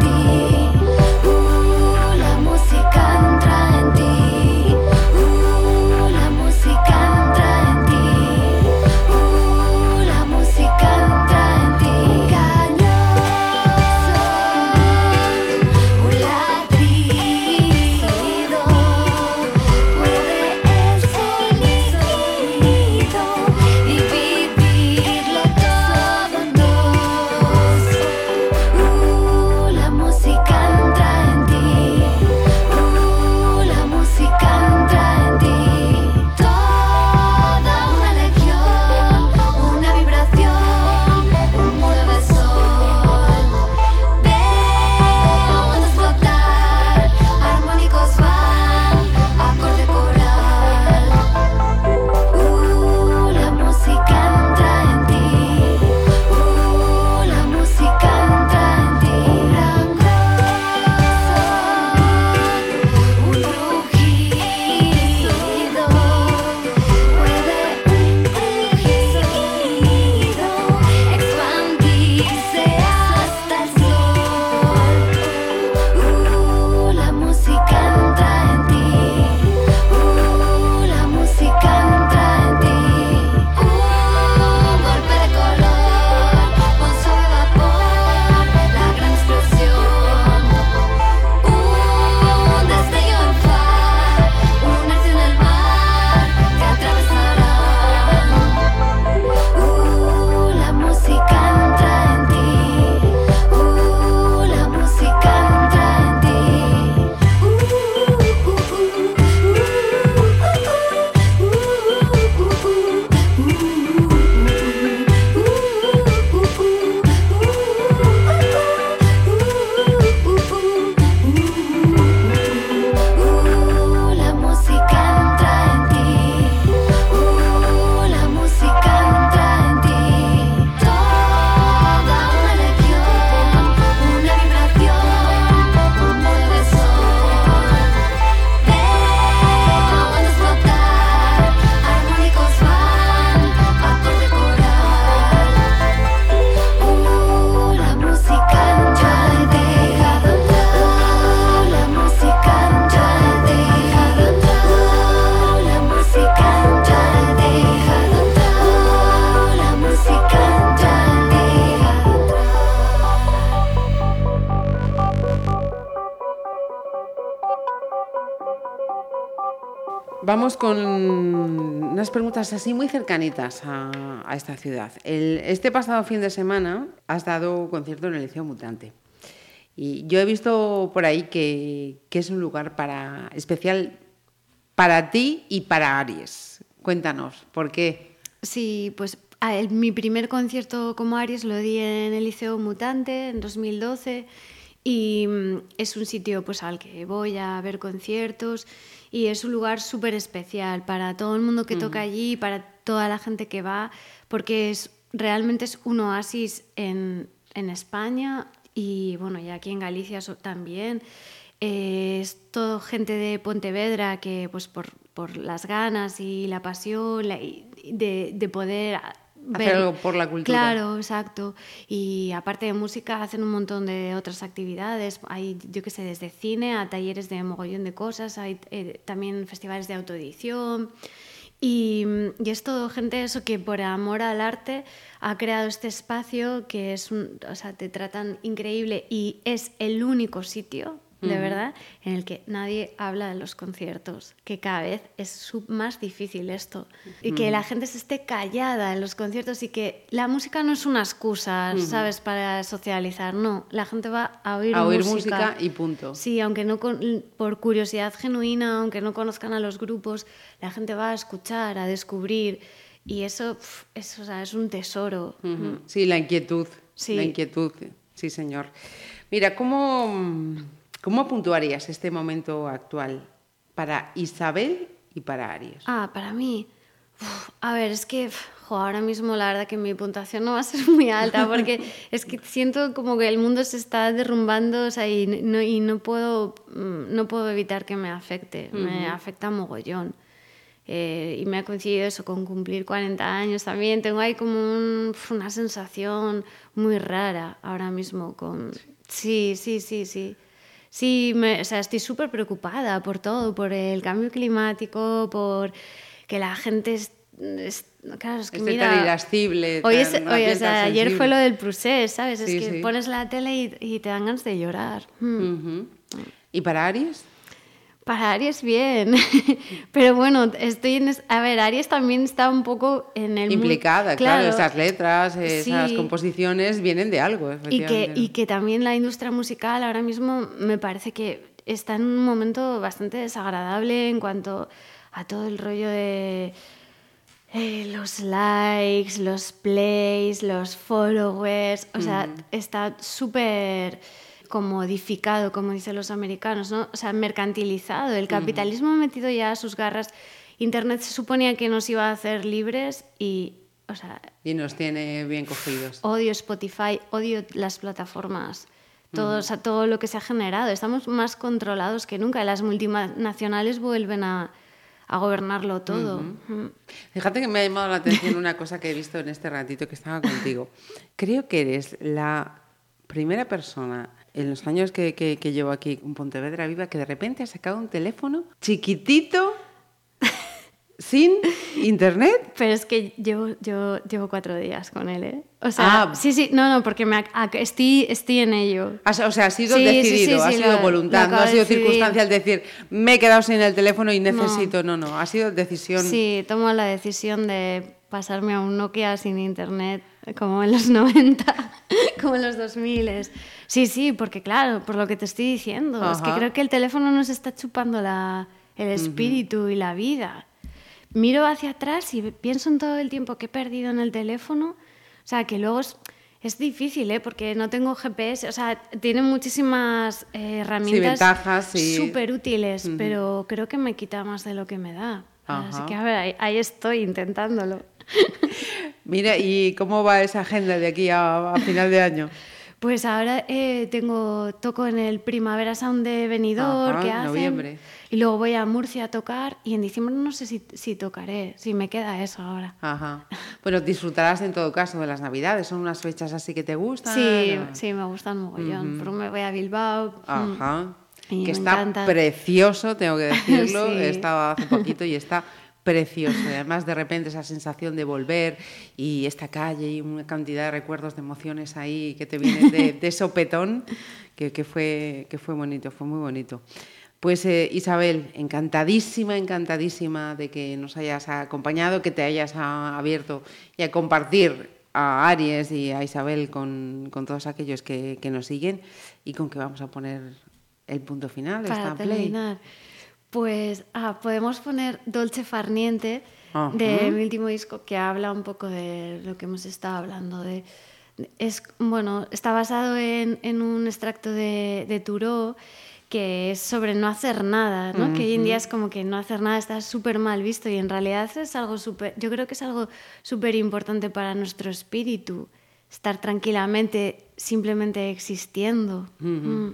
Vamos con unas preguntas así muy cercanitas a, a esta ciudad. El- este pasado fin de semana has dado concierto en el Liceo Mutante. Y yo he visto por ahí que, que es un lugar para, especial para ti y para Aries. Cuéntanos, ¿por qué? Sí, pues el- mi primer concierto como Aries lo di en el Liceo Mutante en 2012 y mm, es un sitio pues al que voy a ver conciertos y es un lugar súper especial para todo el mundo que toca allí, para toda la gente que va, porque es realmente es un oasis en, en España y bueno, y aquí en Galicia también. Eh, es todo gente de Pontevedra que pues por, por las ganas y la pasión la- y de, de poder Hacer algo por la cultura. Claro, exacto. Y aparte de música hacen un montón de otras actividades. Hay, yo qué sé, desde cine a talleres de mogollón de cosas. Hay eh, también festivales de autoedición. Y, y es todo gente eso que por amor al arte ha creado este espacio que es un, o sea, te tratan increíble y es el único sitio, de verdad, en el que nadie habla de los conciertos, que cada vez es más difícil esto. Y que la gente se esté callada en los conciertos y que la música no es una excusa, ¿sabes?, para socializar, no, la gente va a oír, A oír música y punto. Sí, aunque no con- por curiosidad genuina, aunque no conozcan a los grupos, la gente va a escuchar, a descubrir y eso, pf, es, o sea, es un tesoro. Ujú. Sí, la inquietud. Sí. La inquietud, sí, señor. Mira, ¿cómo, ¿cómo puntuarías este momento actual para Isabel y para Aries? Ah, para mí, uf, a ver, es que jo, ahora mismo la verdad que mi puntuación no va a ser muy alta porque es que siento como que el mundo se está derrumbando o sea, y, no, y no, puedo, mm, no puedo evitar que me afecte, me afecta mogollón. Eh, y me ha coincidido eso con cumplir 40 años también. Tengo ahí como un- una sensación muy rara ahora mismo con... Sí, sí, sí, sí. Sí, me- o sea, estoy súper preocupada por todo, por el cambio climático, por que la gente es... es- claro, es que mira, tan irascible, Hoy es- o sea, ayer fue lo del procés, ¿sabes? Sí, es que sí. pones la tele y, y te dan ganas de llorar. Mm. ¿Y para Aries? Para Aries bien, pero bueno, estoy en... es- A ver, Aries también está un poco en el... Implicada, claro, esas letras, esas Sí. composiciones vienen de algo. Y que, y que también la industria musical ahora mismo me parece que está en un momento bastante desagradable en cuanto a todo el rollo de eh, los likes, los plays, los followers. O sea, está súper comodificado, como dicen los americanos, ¿no? O sea, mercantilizado. El capitalismo ha metido ya sus garras. Internet se suponía que nos iba a hacer libres y, o sea, Y nos tiene bien cogidos. odio Spotify, odio las plataformas, todo, o sea, todo lo que se ha generado. Estamos más controlados que nunca. Las multinacionales vuelven a, a gobernarlo todo. Fíjate que me ha llamado la atención una cosa que he visto en este ratito que estaba contigo. Creo que eres la primera persona en los años que, que- que llevo aquí en Pontevedra Viva que de repente ha sacado un teléfono chiquitito, sin internet. Pero es que llevo, yo llevo cuatro días con él, ¿eh? O sea, Ah. sí, sí, no, no, porque me, estoy, estoy en ello. O sea, ha sido Sí, decidido, sí, ha sí, sido lo- voluntad, lo no ha sido decidir. circunstancial decir, me he quedado sin el teléfono y necesito. No, no, ha sido decisión. Sí, tomo la decisión de pasarme a un Nokia sin internet, como en los 90, como en los 2000. Sí, sí, porque claro, por lo que te estoy diciendo, es que creo que el teléfono nos está chupando la, el espíritu y la vida. Miro hacia atrás y pienso en todo el tiempo que he perdido en el teléfono. O sea, que luego es, es difícil, ¿eh? Porque no tengo GPS. O sea, tiene muchísimas eh, herramientas ventajas, sí. súper útiles, pero creo que me quita más de lo que me da. Así que, a ver, ahí, ahí estoy intentándolo. Mira, ¿y cómo va esa agenda de aquí a, a final de año? Pues ahora eh, tengo toco en el Primavera Sound de Benidorm, Ajá, que en hacen, noviembre. y luego voy a Murcia a tocar, y en diciembre no sé si, si tocaré, si me queda eso ahora. Ajá. Bueno, disfrutarás en todo caso de las Navidades. ¿Son unas fechas así que te gustan? Sí, sí, me gustan mogollón. Pero me voy a Bilbao. mm, Ajá. Y que está encanta. precioso, tengo que decirlo. Sí. He estado hace poquito y está precioso. Y además, de repente, esa sensación de volver y esta calle y una cantidad de recuerdos, de emociones ahí que te vienen de, de sopetón, que, que fue, que fue bonito, fue muy bonito. Pues eh, Isabel, encantadísima, encantadísima de que nos hayas acompañado, que te hayas abierto y a compartir a Aries y a Isabel con, con todos aquellos que, que nos siguen y con que vamos a poner el punto final. Para esta play. Pues ah, podemos poner Dolce Farniente Ajá. de mi último disco que habla un poco de lo que hemos estado hablando. De, es, bueno, está basado en, en un extracto de, de Thoreau que es sobre no hacer nada, ¿no? Que hoy en día es como que no hacer nada está súper mal visto y en realidad es algo súper, yo creo que es algo súper importante para nuestro espíritu, estar tranquilamente, simplemente existiendo. Mm.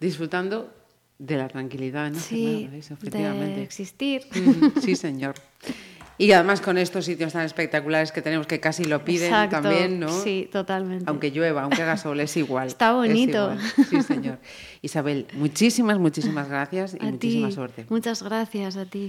Disfrutando de la tranquilidad, ¿no? Sí, Claro, eso, efectivamente. de existir. Sí, señor. Y además con estos sitios tan espectaculares que tenemos que casi lo piden Exacto, también, ¿no? Sí, totalmente. Aunque llueva, aunque haga sol, es igual. Está es bonito. igual. Sí, señor. Isabel, muchísimas, muchísimas gracias y a muchísima ti. suerte. Muchas gracias a ti.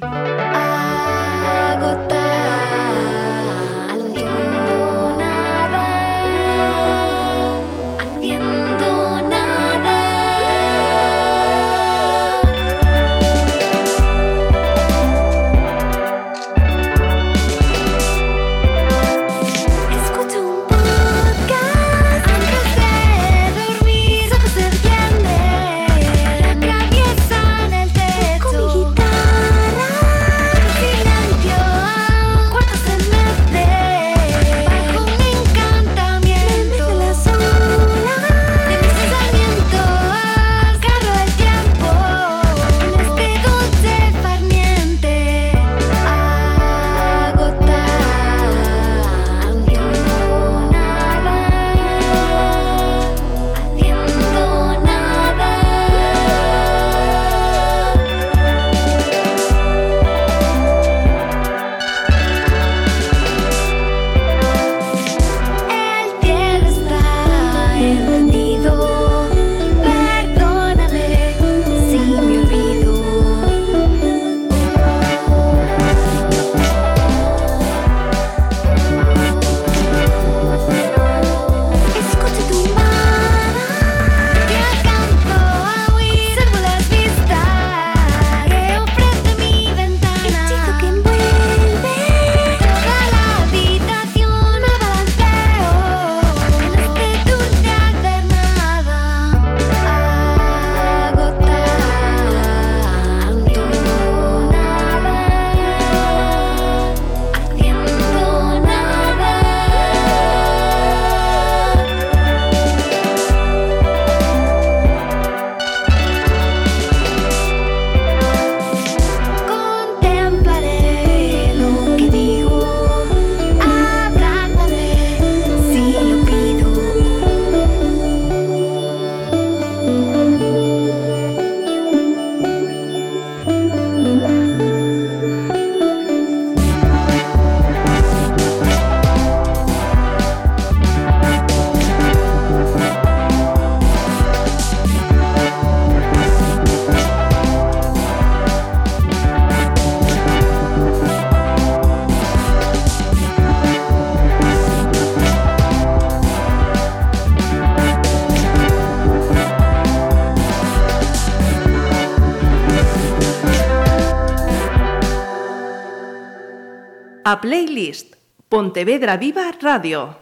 Playlist, Pontevedra Viva Radio.